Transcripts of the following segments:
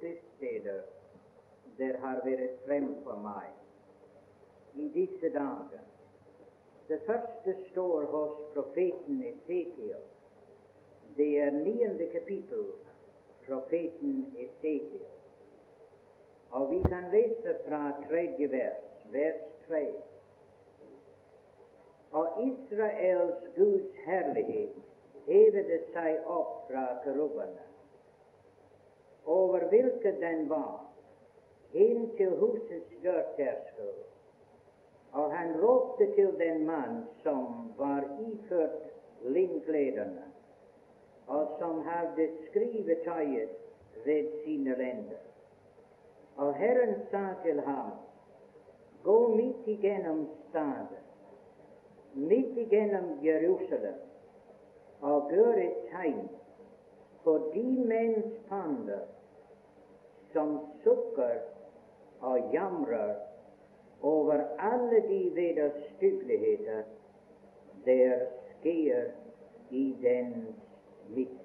Sitzleder, der har wäre fremd von mei. In diese Tage, der fyrste Stor hos Propheten Ezekiel, der niehende Kapitel Propheten Ezekiel. Og vi kan lese fra tredje vers, vers tre. Og Israels Guds herlighet hevede seg opp fra kerubbene. Over hvilket den var, inn til husets dørterskel. Og han ropte til den mann som var iført linnklederne, og som hadde skrivetøyet ved sine lender. Og Herren sa til ham, gå midt igjennom staden, midt igjennom Jerusalem, og gjør et tegn på de menns panner som sukker og jamrer over alle de vederstyggeligheter der sker i dens midt.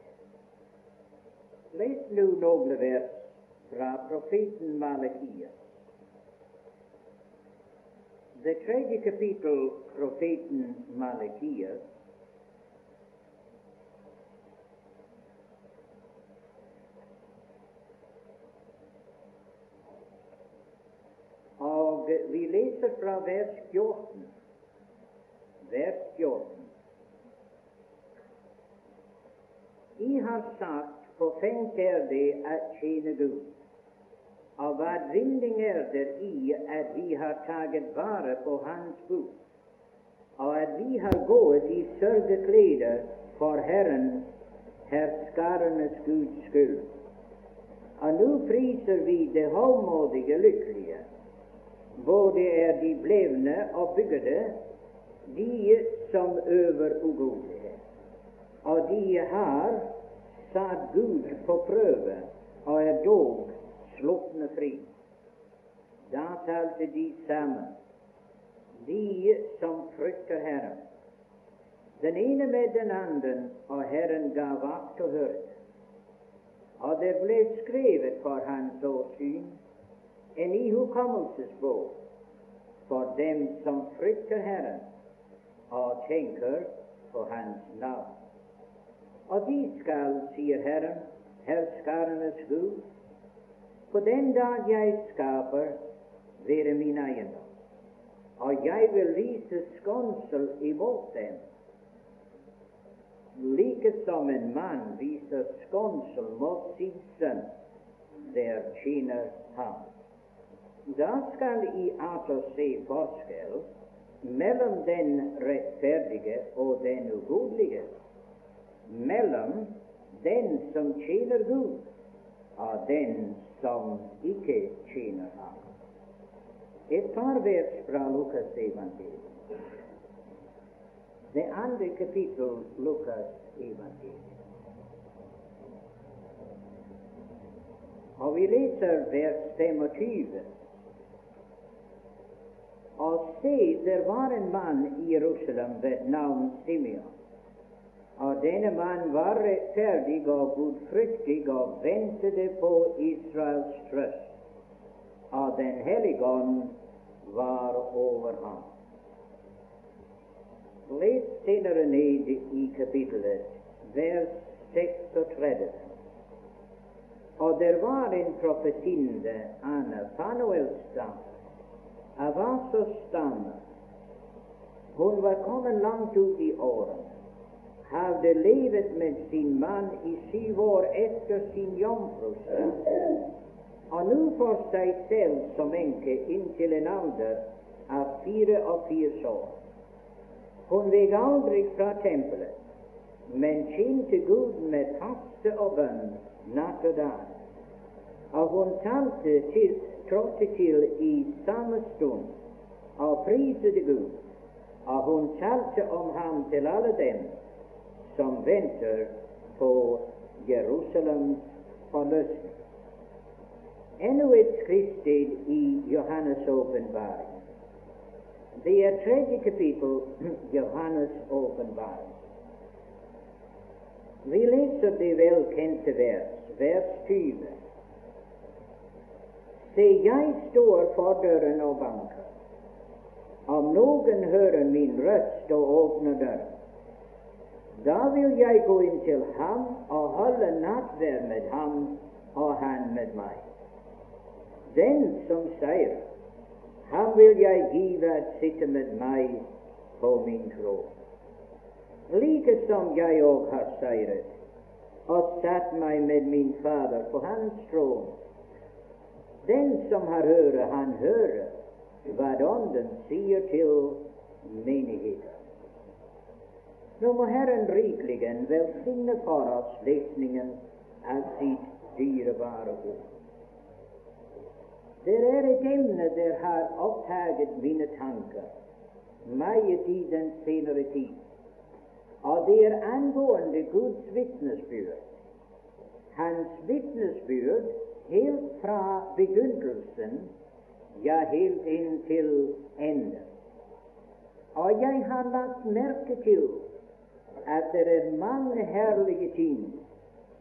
Les nå noen vers fra profeten Malakias. Det tredje kapittel, profeten Malakias, leser fra vers 14. Vers 14. I har sagt, forfengt er det at tjene Gud. Og hva vinning er det i at vi har taget vare på Hans bud, og at vi har gått i sørgeklede for Herren, herskarenes Guds skyld. Og nå priser vi det håndmådige lykkelige, både er de blevne og bygde, de som øver ugodelighet. Og de har satt Gud på prøve og er dog sluppne fri. Da talte de sammen, de som frykter Herren. Den ene med den andre, og Herren gav vakt og hørte. Og det ble skrevet for hans åsyn en ihukommelsesbok for dem som frykter Herren og tenker på Hans navn. Og de skal, sier Herren, herskarenes Gud, på den dag jeg skaper, være min eiendom, og jeg vil vise skånsel imot dem, like som en mann viser skånsel mot sin sønn, der tjener ham. Da skal I altså se forskjell mellom den rettferdige og den ugudelige, mellom den som tjener Gud, og den som ikke tjener ham. Et par vers fra Lukas evangeliet. Det andre kapittel Lukas evangeliet. Og vi leser vers 25. Og se, der var en mann i Jerusalem ved navn Simeon. Og denne mann var rettferdig og gudfryktig og ventet på Israels trøst. Og Den hellige ånd var over ham. Litt senere ned i kapittelet, vers 36. Og der var en profetinde, Anna, Fanuels datter, av Asos stamme. Hun var kommet langt ut i årene, hadde levet med sin mann i syv år etter sin jomfrustid, og nå for seg selv som enke inntil en alder av 84 år. Hun vek aldri fra tempelet, men tjente Gud med faste og bønn natt og dag. Og hun talte til, trådte til i samme stund og priset Gud, og hun talte om ham til alle dem som venter på Jerusalems forløsning. Enda et skriftsted i Johannes' åpenbaring. Det er tredje kapittel Johannes' åpenbaring. Vi leser det velkjente vers, vers 20. Se, jeg står for døren og banker. Om noen hører min røst og åpner døren, da vil jeg gå inn til ham og holde nattverd med ham og han med meg. Den som sier, ham vil jeg give at sitte med meg på min tråd. Like som jeg òg har seiret og satt meg med min Fader på hans tråd. Den som har øre, han hører hva Ånden sier til menigheten. Nå må Herren rikelig velsigne for oss lesningen av sitt dyrebare ord. Det er et emne der har opptaget mine tanker meget i den senere tid, og det er angående Guds vitnesbyrd. Hans vitnesbyrd helt fra begynnelsen ja, helt inn til ende. Og jeg har lagt merke til at det er mange herlige ting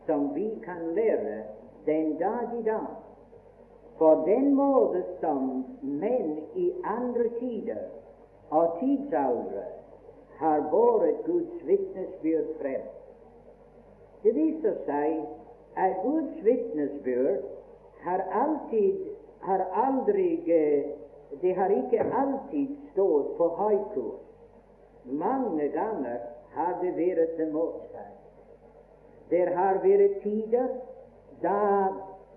som vi kan lære den dag i dag. For den måte som menn i andre tider og tidsaldre har båret Guds vitnesbyrd frem. Det viser seg at Guds vitnesbyrd har alltid har aldri Det har ikke alltid stått på haiku. Mange ganger har det vært en motsatt. Det har vært tider da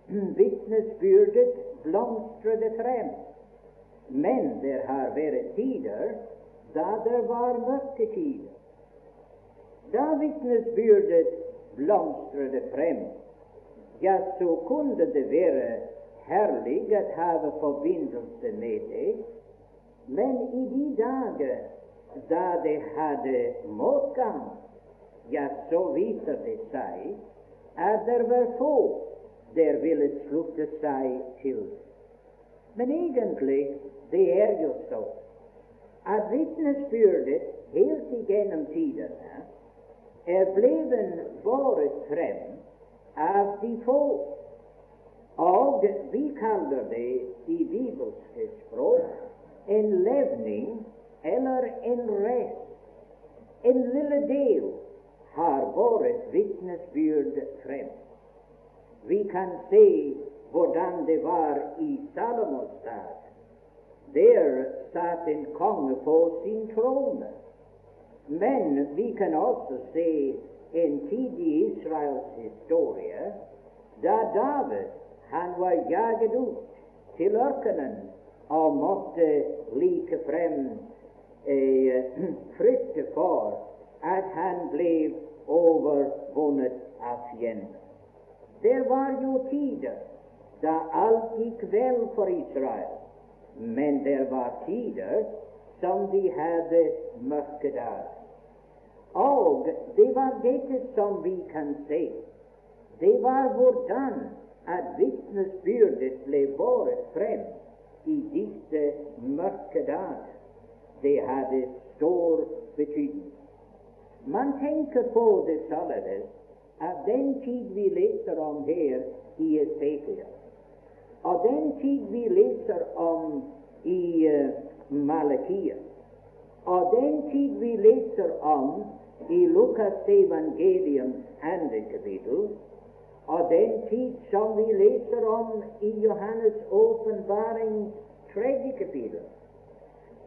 vitnesbyrdet blomstret frem. Men det har vært tider da det var mørketider. Da vitnesbyrdet blomstret frem, ja, så kunne det være herlig at have forbindelse med det, men i de dager da det hadde motgang, ja, så viser det seg at det var få der ville slutte seg til. Men egentlig, det er jo så at vitnesbyrdet helt igjennom tidene er blevet båret frem de få og vi kaller det i bibelske språk en levning eller en rest. En lille del har båret vitnesbyrd frem. Vi kan se hvordan det var i Salomos dag. Der satt en konge på sin trone. Men vi kan også se en tid i Israels historie da David han var jaget ut til ørkenen og måtte likefrem eh, frykte for at han ble overvunnet av fienden. Det var jo tider da alt gikk vel for Israel, men det var tider som de hadde mørke dager. Og det var dette som vi kan se. Det var hvordan at vitnesbyrdet ble båret frem i disse mørke dager. Det hadde stor betydning. Man tenker på det således at den tid vi leser om her i Esekiel, og den tid vi leser om i uh, Malakia, og den tid vi leser om i Lukas evangeliums andre kapittel, og den tid som vi leser om i Johannes' åpenbaring tredje kapittel.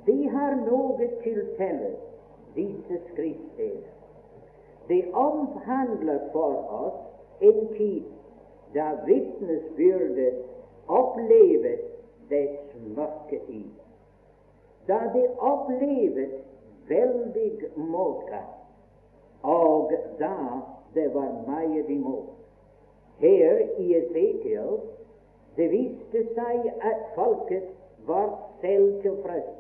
De har noe til felles, disse skriftsteder. Det omhandler for oss en tid da vitnesbyrdet opplevet dets mørke tid. Da det opplevet veldig motgang, og da det var meget imot. Her i Esekiel det viste seg at folket var selvtilfreds.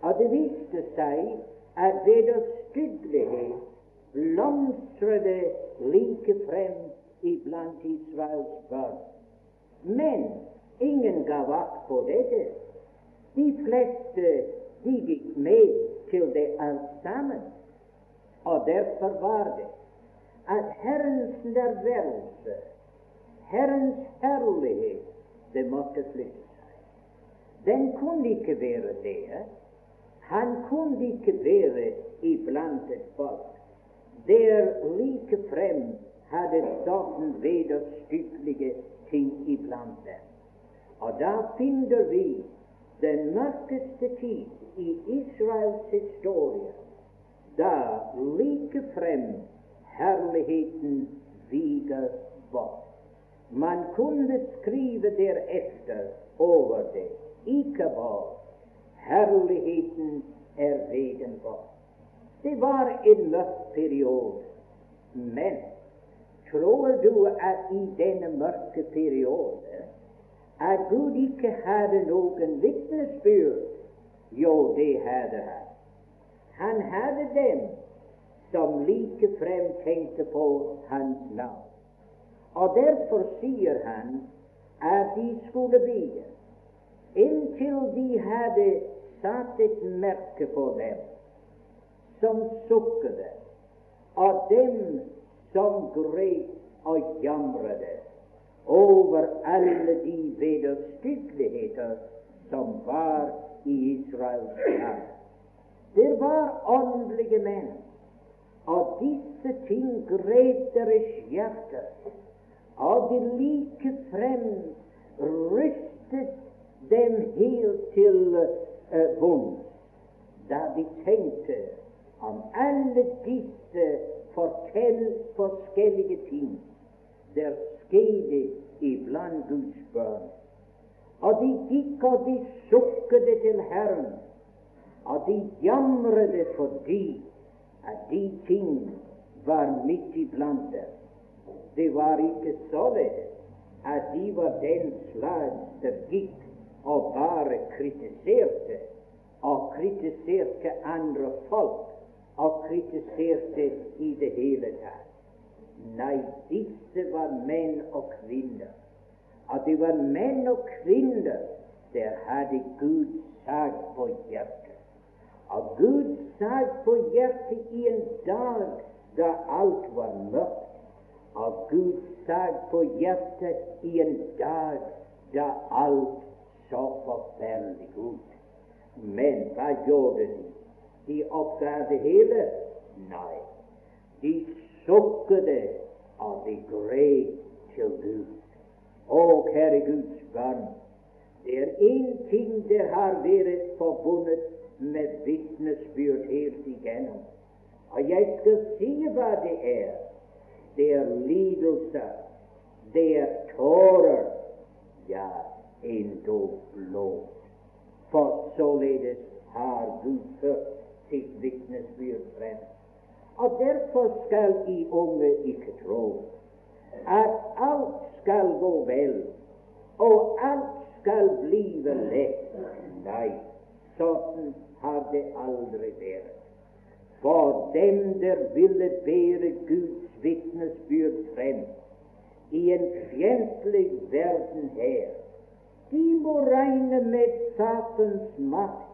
Og det viste seg at vederstyggelighet blomstret like frem iblant Israels barn. Men ingen gav vakt på dette. De fleste de gikk med til det alt sammen. Og derfor var det at Herrens nærværelse, Herrens herlighet, det måtte flytte seg. Den kunne ikke være der. Han kunne ikke være iblant et folk der likefrem hadde staten vederstyggelige ting iblant dem. Og da finner vi den mørkeste tid i Israels historie, da likefrem herligheten viger bort. Man kunne skrive deretter over det, ikke bare herligheten er vegen bort. Det var en mørk periode, men tror du at i denne mørke periode at Gud ikke hadde noen vitnesbyrd? Jo, det hadde han. Han hadde dem som likefrem tenkte på hans navn. Og derfor sier han at de skulle bli inntil de hadde satt et merke på dem som sukket, og dem som gret og jamret over alle de vederstyggeligheter som var i Israels land. Det var åndelige menn, og disse ting grep deres hjerter, og like likefrem rystet dem helt til uh, bunns da de tenkte om alle disse fortell forskjellige ting. Der skjedde iblant Guds barn. Og de gikk og de sukket til Herren, og de jamret fordi at de ting var midt iblant dem. Det var ikke således at de var den slags som gikk og bare kritiserte og kritiserte andre folk og kritiserte i det hele tatt. Nei, disse var menn og kvinner. Og det var menn og kvinner der hadde Gud sagt på hjertet. Og Gud sag på hjertet i en dag da alt var mørkt. Og Gud sag på hjertet i en dag da alt så forferdelig ut. Men hva gjorde de? de oppga det hele? Nei. De sukket og de grep til Gud. Å, kjære Guds barn, det er én ting det har vært forbundet med vitnesbyrd helt igjennom. Og jeg skal si hva det er. Det er lidelser. Det er tårer. Ja, endog blod. For således har Gud ført sitt vitnesbyrd frem. Og derfor skal I unge ikke tro at alt skal gå vel, og alt skal blive lett. Nei, sånn har det aldri vært. For dem der ville bære Guds vitnesbyrd frem i en fiendtlig verden her, de må regne med Satans makt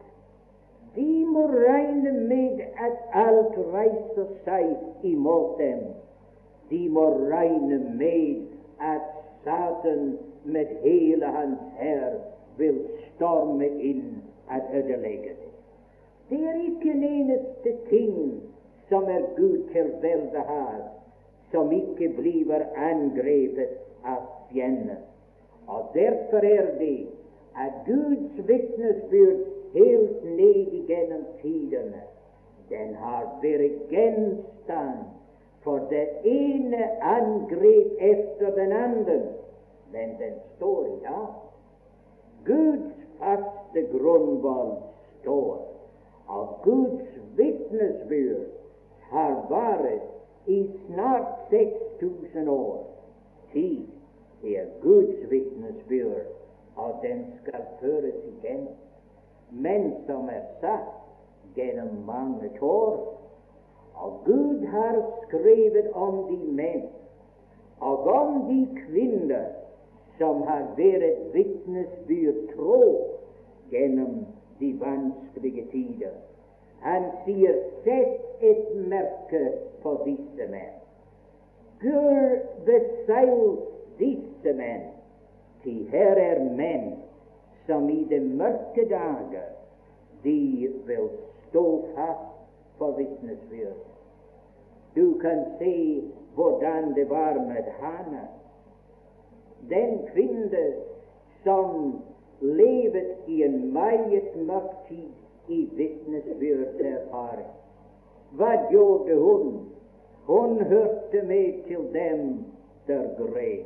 de må regne med at alt reiser seg imot dem. De må regne med at Satan med hele hans hær vil storme inn og ødelegge det. Er ikke en eneste ting som er Gud til velbehag, som ikke blir angrepet av fjenden. Og derfor er det at Guds vitnesbyrd helt ned igjennom tidene. Den har vært gjenstand for det ene angrep etter den andre, men den står i dag. Guds faste grunnvoll står, og Guds vitnesbyrd har vært i snart 6000 år. Tid er Guds vitnesbyrd, og den skal føres igjen. men som er satt gjennom mange tår. Og Gud har skrevet om de menn og om de kvinner som har vært vitnesbyrd tro gjennom de vanskelige tider. Han sier 'sett et merke på disse menn'. Gud beseil disse menn Ty her er menn som i de mørke dager de vil stå fast for vitnesbyrd. Du kan se hvordan det var med Hana, den kvinne som levet i en meget mørk tid i vitnesbyrdserfaring. Hva gjorde hun? Hun hørte med til dem der gret.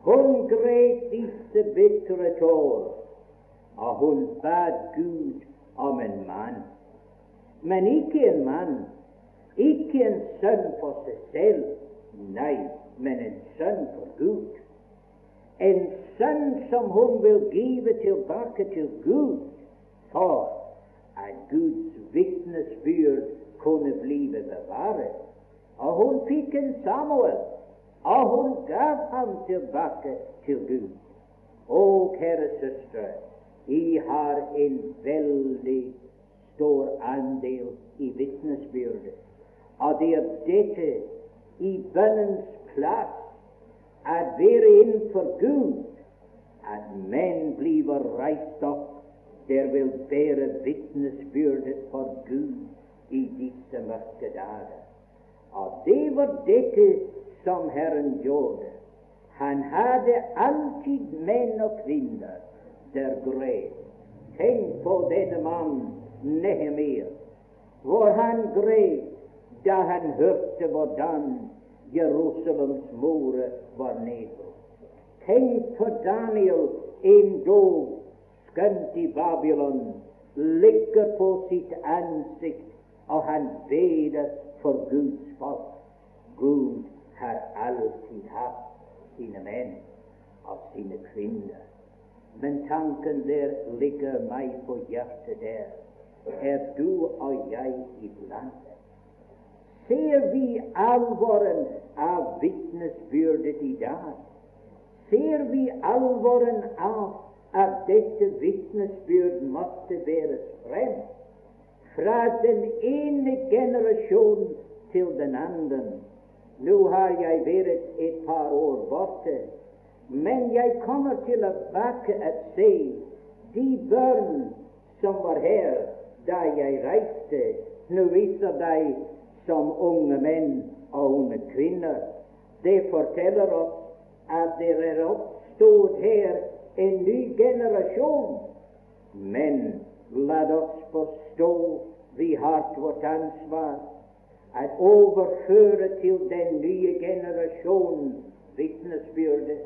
Hun gret disse bitre tårer, og hun bad Gud om en mann. Men ikke en mann, ikke en sønn for seg selv, nei, men en sønn for Gud en sønn som hun vil give tilbake til Gud for at Guds vitnesbyrd kunne bli bevaret. Og hun fikk en Samuel, og hun gav ham tilbake til Gud. Å, kjære søstre, I har en veldig stor andel i vitnesbyrdet. Og det er dette i bønnens plass at være innenfor Gud, at menn blir reist opp der vil bære vitnesbyrdet for Gud i disse mørke dager. Og det var dette som Herren gjorde. Han hadde alltid menn og kvinner der gred. Tenk på denne mannen Nehemir, hvor han gred da han hørte hvordan Jerusalems more var nede. Tenk på Daniel endog skønt i Babylon ligger på sitt ansikt, og han beder for Guds folk. Gud har alltid hatt sine menn og sine kvinner. Men tanken der ligger meg på hjertet der. Er du og jeg iblant? Ser vi alvoren av vitnesbyrdet i dag? Ser vi alvoren av at dette vitnesbyrd måtte bæres frem fra den ene generasjon til den andre? Nå har jeg vært et par år borte, men jeg kommer tilbake å se de børn som var her da jeg reiste. Nå viser de som unge menn og unge kvinner. Det forteller oss at det er oppstått her en ny generasjon. Men la oss forstå vi har vårt ansvar at overføre til den nye generasjonen vitnesbyrdet.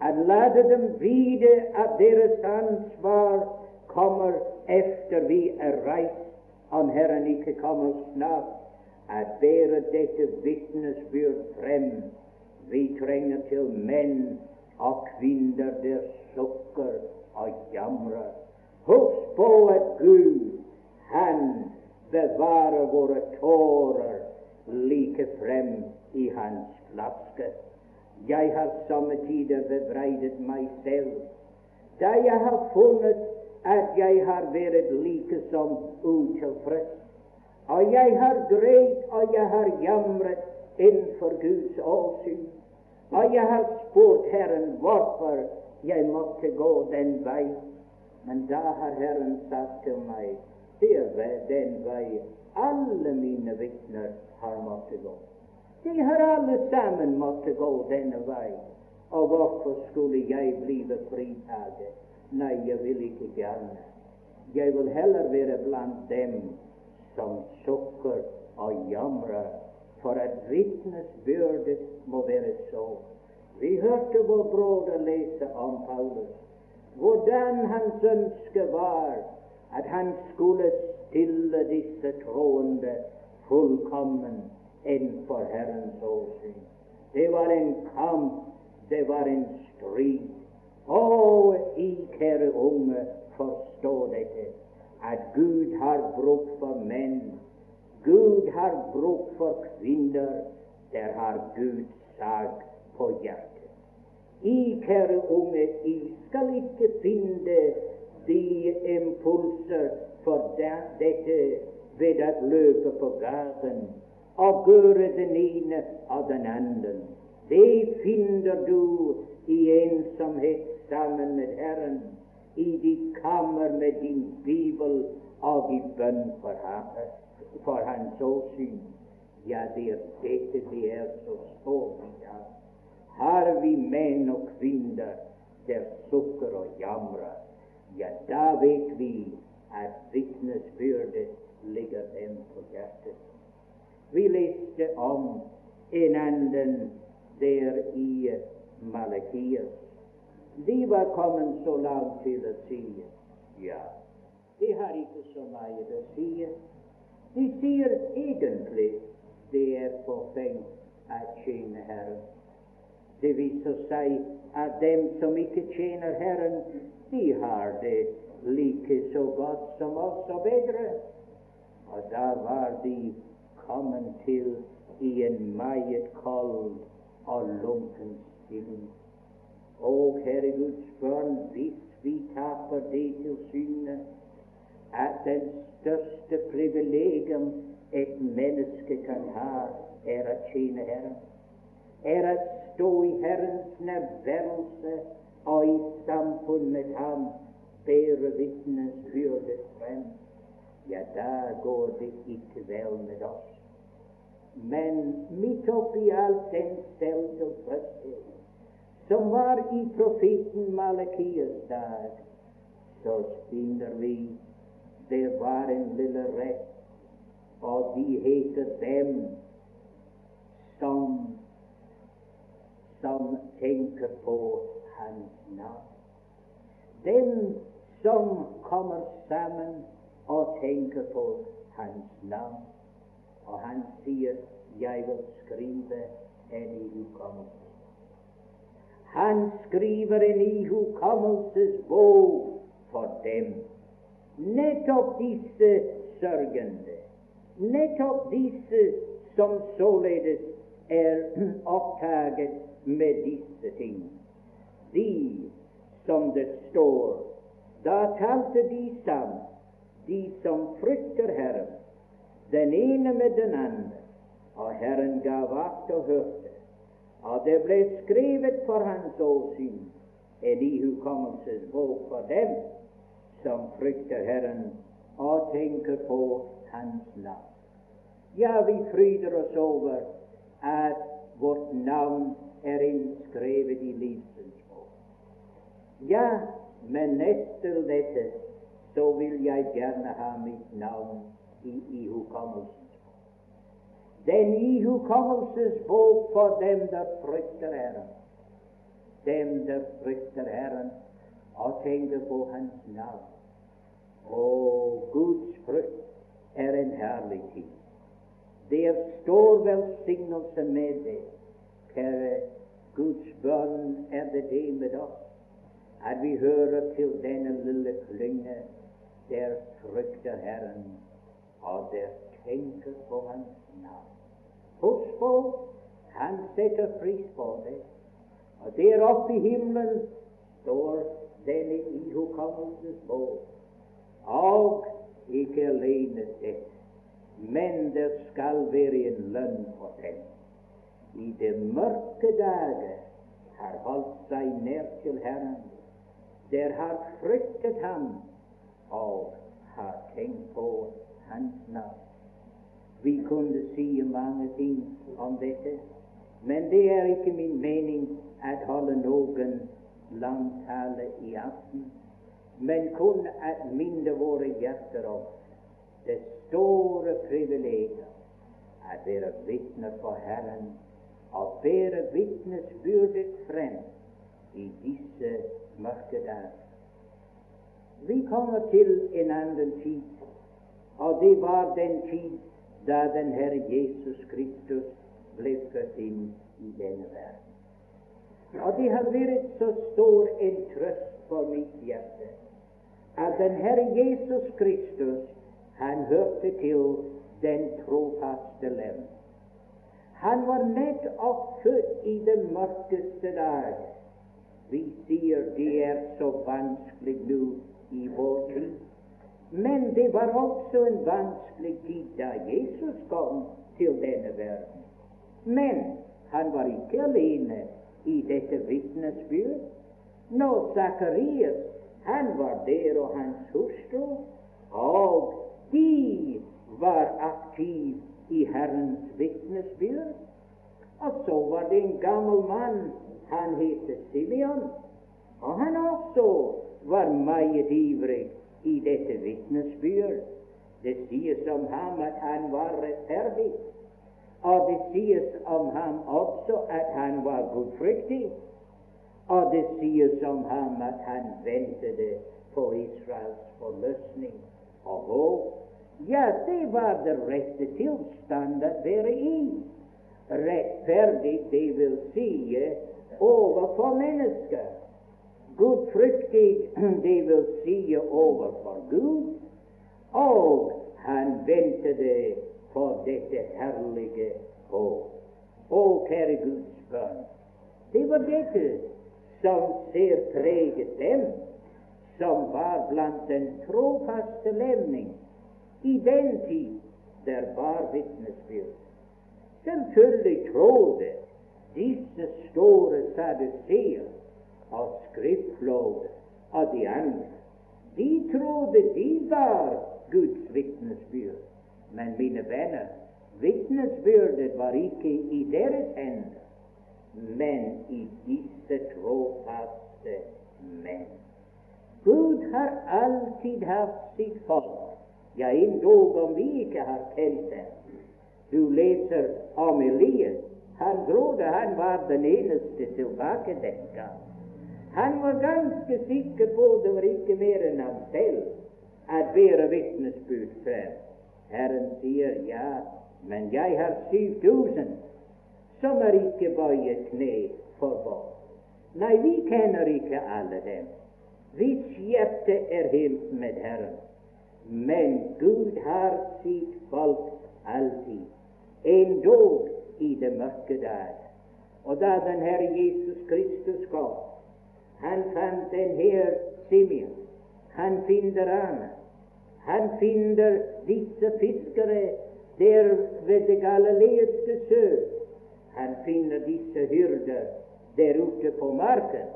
At la dem vite at deres ansvar kommer efter vi er reist, om Herren ikke kommer snart at bærer dette vitnesbyrd frem. Vi trenger til menn og kvinner der sukker og jamrer. Husk på at Gud, Han bevarer våre tårer like frem i Hans flaske. Jeg har somme tider bebreidet meg selv da jeg har funnet at jeg har vært like som utilfreds og jeg har greit, og jeg har jamret innenfor Guds åsyn. Og jeg har spurt Herren hvorfor jeg måtte gå den vei. Men da har Herren sagt til meg det er den vei alle mine vitner har måttet gå. De har alle sammen måttet gå denne vei. Og hvorfor skulle jeg blive fritatt? Nei, jeg vil ikke gjerne. Jeg vil heller være blant dem som sukker og jamrer for at vitnesbyrdet må være så. Vi hørte vår broder lese om Paulus, hvordan hans ønske var at han skulle stille disse troende fullkommen innenfor Herrens åsyn. Det var en kamp, det var en strid. Å, I kjære unge, forstå dette at Gud har bruk for menn. Gud har bruk for kvinner. Der har Gud sag på hjertet. I, kjære unge, I skal ikke finne de impulser for dette ved å løpe på gaten og gjøre den ene og den andre. Det finner du i ensomhet sammen med Herren i ditt kammer med din bibel og i bønn for, ham, for hans åsyn. Ja, det er dette vi er så stort i dag. Har vi menn og kvinner der sukker og jamrer, ja, da vet vi at vitnesbyrdet ligger dem på hjertet. Vi leste om en annen der i Malakias. De var kommet så langt til å si ja, de har ikke så mye å si. De sier egentlig det er forfengt å tjene Herren. Det viser seg at dem som ikke tjener Herren, de har det like så godt som oss og bedre. Og da var de kommet til i en meget kald og lunken stilling. Å, Herre Guds barn, hvis vi taper det til syne, at den største privilegium et menneske kan ha, er å tjene Herren, er å stå i Herrens nærværelse og i samfunn med Ham, bære vitnesbyrdet frem. Ja, da går det ikke vel med oss. Men midt oppi alt den selvtilfredshet som var i profeten Malakias dag, så finner vi det var en lille rett, og de heter dem som som tenker på hans navn. Den som kommer sammen og tenker på hans navn. Og han sier 'Jeg vil skrive en ihukommelse'. Han skriver en ihukommelsesbok for dem. Nettopp disse sørgende, nettopp disse som således er opptaget med disse ting. De som det står, da talte de sammen, de som frykter Herren, den ene med den andre, og Herren gav akt og hørte. Og det ble skrevet for hans åsyn en ihukommelsesbok for dem som frykter Herren og tenker på Hans navn. Ja, vi fryder oss over at vårt navn er innskrevet i livsens bok. Ja, men etter dette så vil jeg gjerne ha mitt navn i ihukommelsen den ihukommelsesbok for dem der frykter Herren. Dem der frykter Herren og tenker på Hans navn. Og Guds frykt er en herlig ting. Der stor velsignelse med det. Kjære Guds barn, er det det med oss at vi hører til denne lille klynge der frykter Herren, og der tenker på Hans. Husk på, han setter pris på det. Og der oppe i himmelen står denne ihukommelsens bok. Og ikke alene det, men det skal være en lønn for den. I de mørke dager har holdt seg nær til Herren, der har fryktet ham og har tenkt på Hans navn. Vi kunne si mange ting om dette, men det er ikke min mening å holde noen lang tale i aften, men kun å minne våre hjerter om det store privilegiet å være vitner for Herren og bære vitnesbyrdet frem i disse mørke dager. Vi kommer til en annen tid, og det var den tid da den Herre Jesus Kristus ble født inn i denne verden. Og det har vært så stor en trøst for mitt hjerte at den Herre Jesus Kristus, han hørte til den trofaste lem. Han var nettopp født i den mørkeste dag. Vi sier det er så vanskelig nå i vår tid men det var også en vanskelig tid da Jesus kom til denne verden. Men han var ikke alene i dette vitnesbyrd. Når Sakarias han var der og hans hustru, og de var aktive i Herrens vitnesbyrd. Og så var det en gammel mann, han het Simeon, og han også var meget ivrig i dette vitnesbyrd. Det sies om ham at han var rettferdig, og det sies om ham også at han var gudfryktig. Og det sies om ham at han ventet på Israels forløsning og håp. Ja, det var det rette tilstand å være i. Rettferdig, det vil si overfor mennesker. Gudfryktig, det vil si overfor Gud. Og han ventet på dette herlige håp. Å, kjære Guds barn, det var dette som ser preget dem som var blant den trofaste levning i den tid der var vitnesbyrd. Selvfølgelig trodde disse store saduseer og skriftlov av de andre. De trodde de var Guds vitnesbyrd. Men mine venner, vitnesbyrdet var ikke i deres hender, men i disse trofaste menn. Gud har alltid hatt sitt folk, ja, endog om vi ikke har kjent dem. Du leser om Elias. Han trodde han var den eneste tilbake den gang. Han var ganske sikker på det var ikke mer enn ham selv at bære vitnesbyrd frem. Herren sier ja, men jeg har 7000 som er ikke bøyet kne for vår. Nei, vi kjenner ikke alle dem. Hvis hjerte er helt med Herren. Men Gud har sitt folk alltid, endog i det mørke dag. Og da den Herre Jesus Kristus kom, han fant den her Simeon, han finner Anna, han finner disse fiskere der ved det galileiske sø, han finner disse hyrder der ute på marken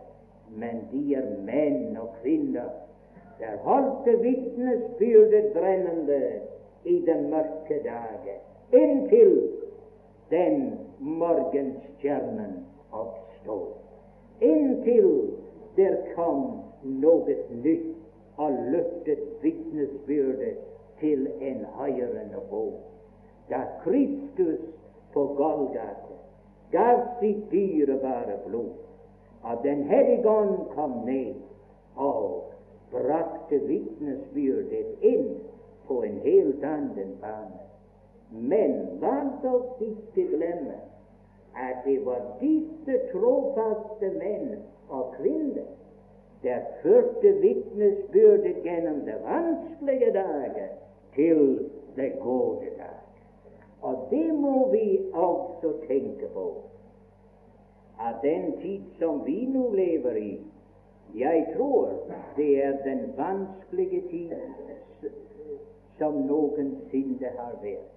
men de er menn og kvinner. Der holdt vitnesbyrdet brennende i den mørke dagen, inntil den morgenstjernen oppstod. Inntil der kom noe nytt og løftet vitnesbyrdet til en høyere nivå. Da Kristus på Golgata gav sitt dyrebare blod at Den hellige ånd kom ned og brakte vitnesbyrdet inn på en helt annen bane. Men la oss ikke glemme at det var disse trofaste menn og kvinner der førte vitnesbyrdet gjennom det vanskelige dager til det gode dag. Og det må vi også tenke på at den tid som vi nå lever i, jeg tror det er den vanskelige tid som noensinne har vært.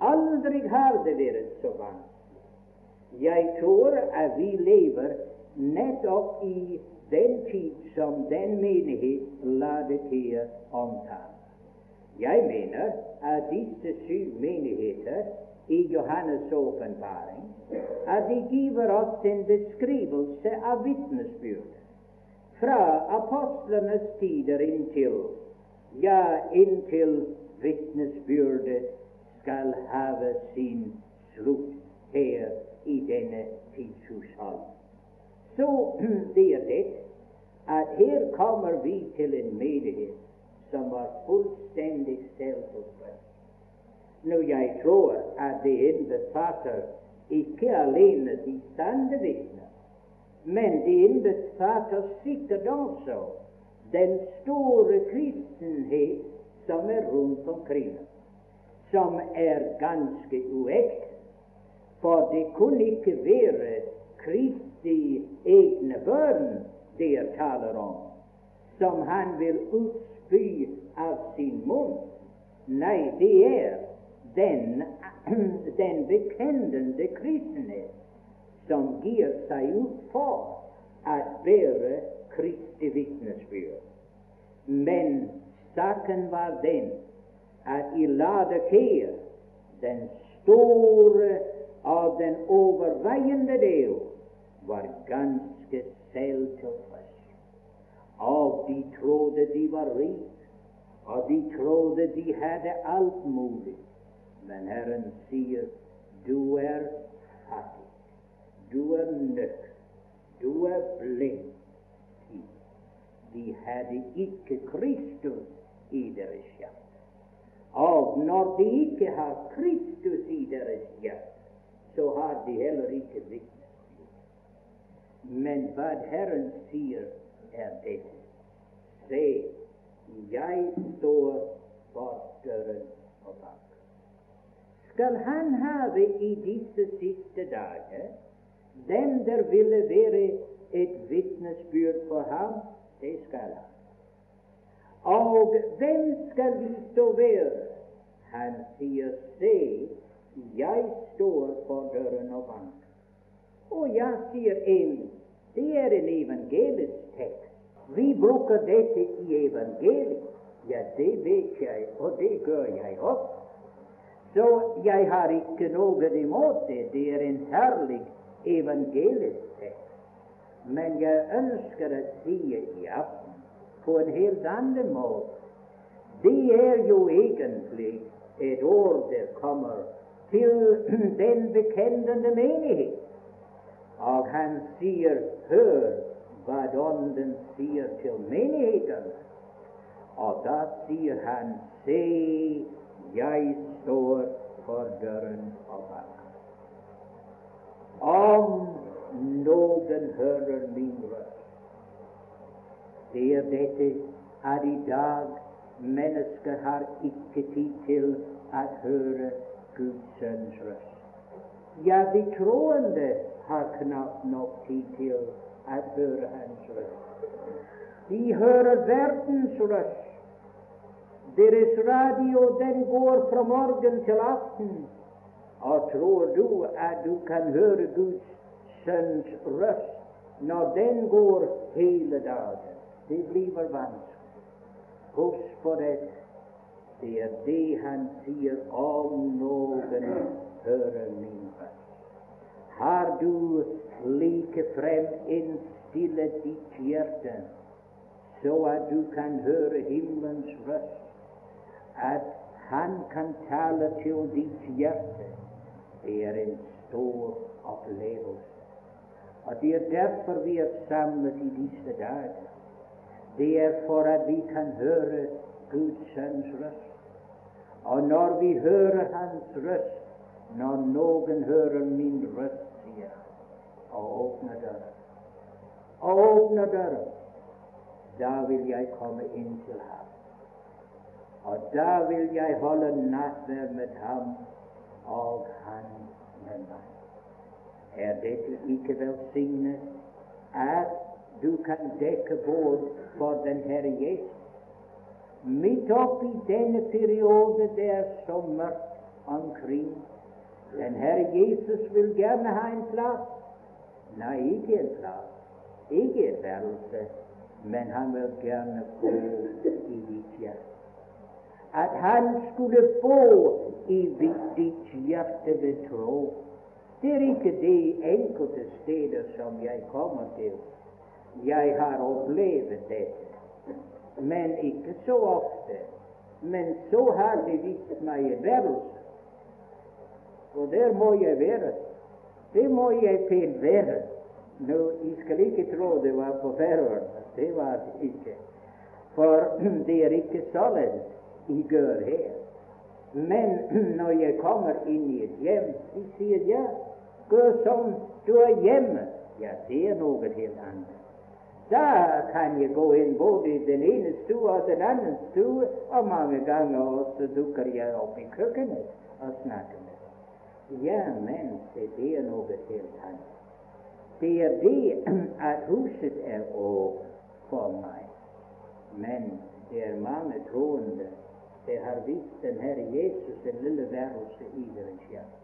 Aldri har det vært så vanskelig. Jeg tror at vi lever nettopp i den tid som den menighet Ladekia omtaler. Jeg mener at disse syv menigheter i Johannes' åpenbaring at de giver oss en beskrivelse av vitnesbyrd fra apostlenes tider inntil ja, inntil vitnesbyrdet skal have sin slutt her i denne tidshushold. Så er det at her kommer vi til en menighet som var fullstendig selvtilfreds. Nå, jeg tror at det innbefatter ikke alene de sanne vitner, men det innbefatter sikkert også den store kristenhet som er rundt omkring som er ganske uekte. For det kunne ikke være Kristi egne børn der taler om, som han vil utspy av sin munn. Nei, det er den, den bekjennende kristne som gir seg ut for at bære Kristi vitnesbyrd. Men saken var den at i Ladekea, den store av den overveiende del, var ganske selvtilfreds. Og de trodde de var rike, og de trodde de hadde alt mulig. Men Herren sier, du er fattig, du er nødt, du er blind. De hadde ikke Kristus i deres hjerte. Og når de ikke har Kristus i deres hjerte, så har de heller ikke. Men hva Herren sier, er dette. Se, jeg står for døren og banker. Skal Han have i disse siste dager dem der ville være et vitnesbyrd for ham, det skal han. Og hvem skal vi stå være? Han sier, se, jeg står for døren og banker. Og jeg sier en, det er en evangelisk tekst. Vi bruker dette i evangeliet. Ja, det vet jeg, og det gjør jeg også. Så jeg har ikke noe imot det. Det er en herlig evangelisk tekst. Men jeg ønsker å si i på en helt annen måte. Det er jo egentlig et ord der kommer til den bekjennende menighet. Og han sier, hør hva Ånden sier til menighetene. Og da sier han, se, jeg står for døren og banker. Om noen hører min røst Det dette at i dag mennesker har ikke tid til å høre Guds sønns røst. Ja, de troende har knapt nok tid til å høre Hans røst. De hører verdens røst. Deres radio den går fra morgen til aften. Og tror du at du kan høre Guds sønns røst når den går hele dagen? Det blir vanskelig. Husk på det. Det er det han sier om noen hører min røst. Har du likefrem innstillet ditt hjerte så at du kan høre himmelens røst, at han kan tale til ditt hjerte, det er en stor opplevelse. Og Det er derfor vi er samlet i disse dager. Det er for at vi kan høre Guds sønns røst. Og når vi hører Hans røst, når noen hører min røst, sier og åpner og åpner døren, da vil jeg komme inn til ham. Og da vil jeg holde nattverd med ham, og han med meg. Er dette ikke velsignet at du kan dekke bord for den Herre Jesus? Midt oppi denne periode det er så mørkt omkring. Den Herre Jesus vil gjerne ha en plass. Nei, ikke en plass, ikke et værelse, men han vil gjerne bo i ditt hjerte. At han skulle bo i ditt hjerte ved tro. Det er ikke de enkelte steder som jeg kommer til. Jeg har opplevd dette men ikke så ofte. Men så har de vist meg et værelse, og der må jeg være. Det må jeg pent være. Nå, Jeg skal ikke tro det var på Færøyene. Det var det ikke. For det er ikke således jeg gjør her. Men når jeg kommer inn i et hjem, de sier ja, gå som du er hjemme. Ja, det er noe helt annet. Da kan jeg gå inn både i den ene stua og den andre stua, og mange ganger også dukker jeg opp i kjøkkenet og snakker med. Ja, men det er noe helt annet. Det er det at huset er over for meg. Men det er mange troende det har vist den Herre Jesus den lille værelse i deres hjerte.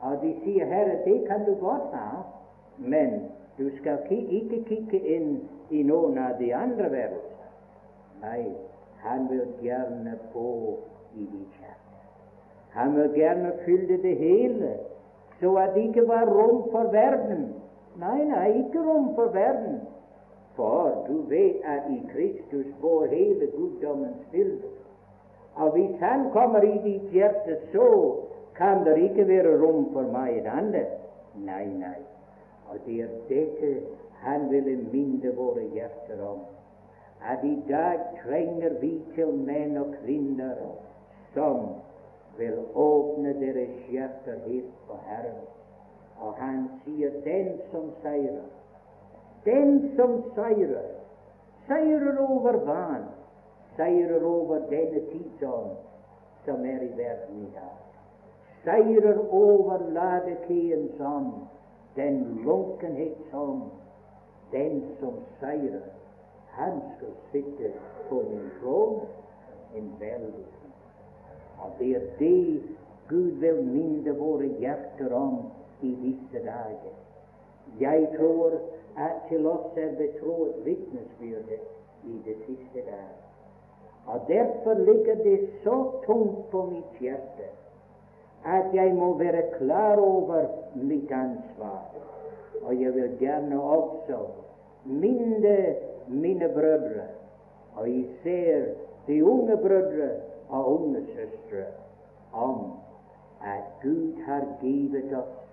Og de sier, 'Herre, det kan du godt ha, men Du skal ikke kikke inn i noen av de andre værelser. Nei, han vil gjerne bo i ditt hjerte. Han må gjerne fylle det hele, så at det ikke var rom for verden. Nei, nei, ikke rom for verden. For du vet at i Kristus bor hele guddommens bilde. Og hvis Han kommer i ditt hjerte, så kan det ikke være rom for meg annet. Nei, nei. Og det er dette Han ville minne våre hjerter om. At i dag trenger vi til menn og kvinner som vil åpne deres hjerter helt for Herren. Og han sier 'den som seirer'. Den som seirer, seirer over hva? Seirer over denne tidsånd som er i verden i dag. Seirer over Ladekeens ånd den lunkenhetsånd, den som seirer, han skal sitte på min trone, en veldig Og det er det Gud vil minne våre hjerter om i disse dager. Jeg tror at til oss er betrodd vitnesbyrde i det siste der. Og derfor ligger det så tungt på mitt hjerte at jeg må være klar over mitt ansvar. Og jeg vil gjerne også minne mine brødre, og især de unge brødre og unge søstre, om at Gud har givet oss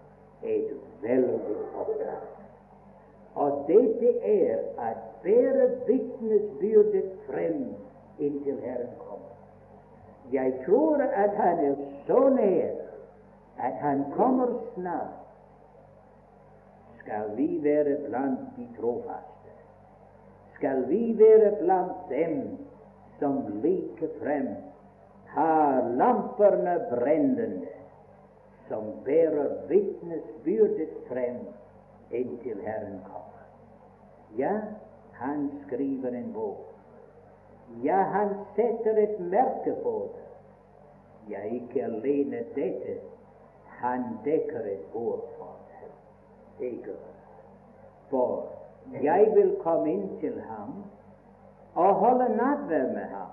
et veldig oppdrag. Og dette er at bære vitnesbyrdet frem inntil Herren kommer. Jeg tror at Han er så nær at Han kommer snart, skal vi være blant de trofaste. Skal vi være blant dem som liker frem har lampene brennende, som bærer vitnesbyrdet frem inntil Herren kommer. Ja, han skriver en bok. Ja, han setter et merke på det. Ja, ikke alene dette, han dekker et bord for det. Ikke For jeg vil komme inn til ham og holde nattverd med ham.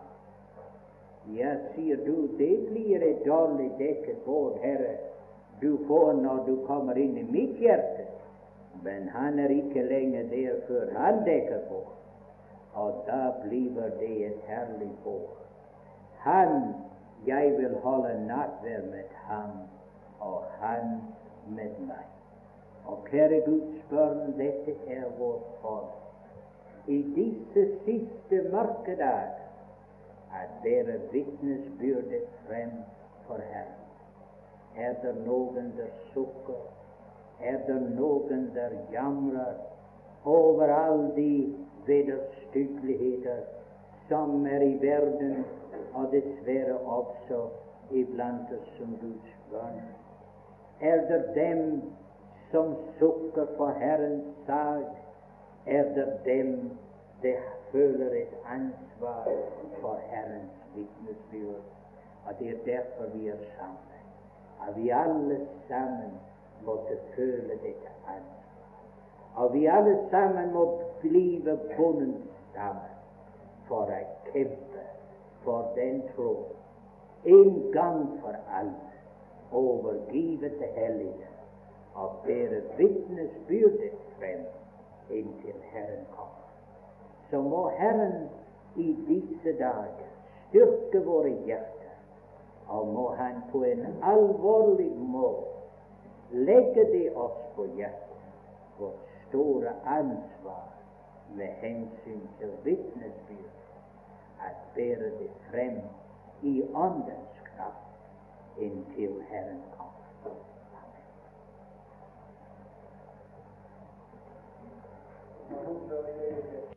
Ja, sier du, det blir et dårlig dekket bord, Herre, du får når du kommer inn i mitt hjerte. Men han er ikke lenger der før han dekker bord. Og da blir det et herlig bord. Han, jeg vil holde nattverd med ham og Han med meg. Og kjære Guds barn, dette er vårt folk. I disse siste mørke dager at dere vitnesbyrdet frem for Herren. Er det noen der sukker? Er det noen der jamrer over alle de vederstyggeligheter som er i verden, og dessverre også iblant oss som Guds barn? Er det dem som sukker for Herrens sak? Er det dem det føler et ansvar for Herrens vitnesbyrd? Og det er derfor vi er sammen. At vi alle sammen måtte føle dette ansvar. Og vi alle sammen må blive bundet sammen for å kjempe for den tro en gang for alle overgive til hellige og bære vitnesbyrdet frem inntil Herren kommer så må Herren i disse dager styrke våre hjerter, og må Han på en alvorlig måte legge det oss på hjertet, vårt store ansvar med hensyn til vitnesbyrd, at bære det frem i Åndens kraft inntil Herren kommer. Amen.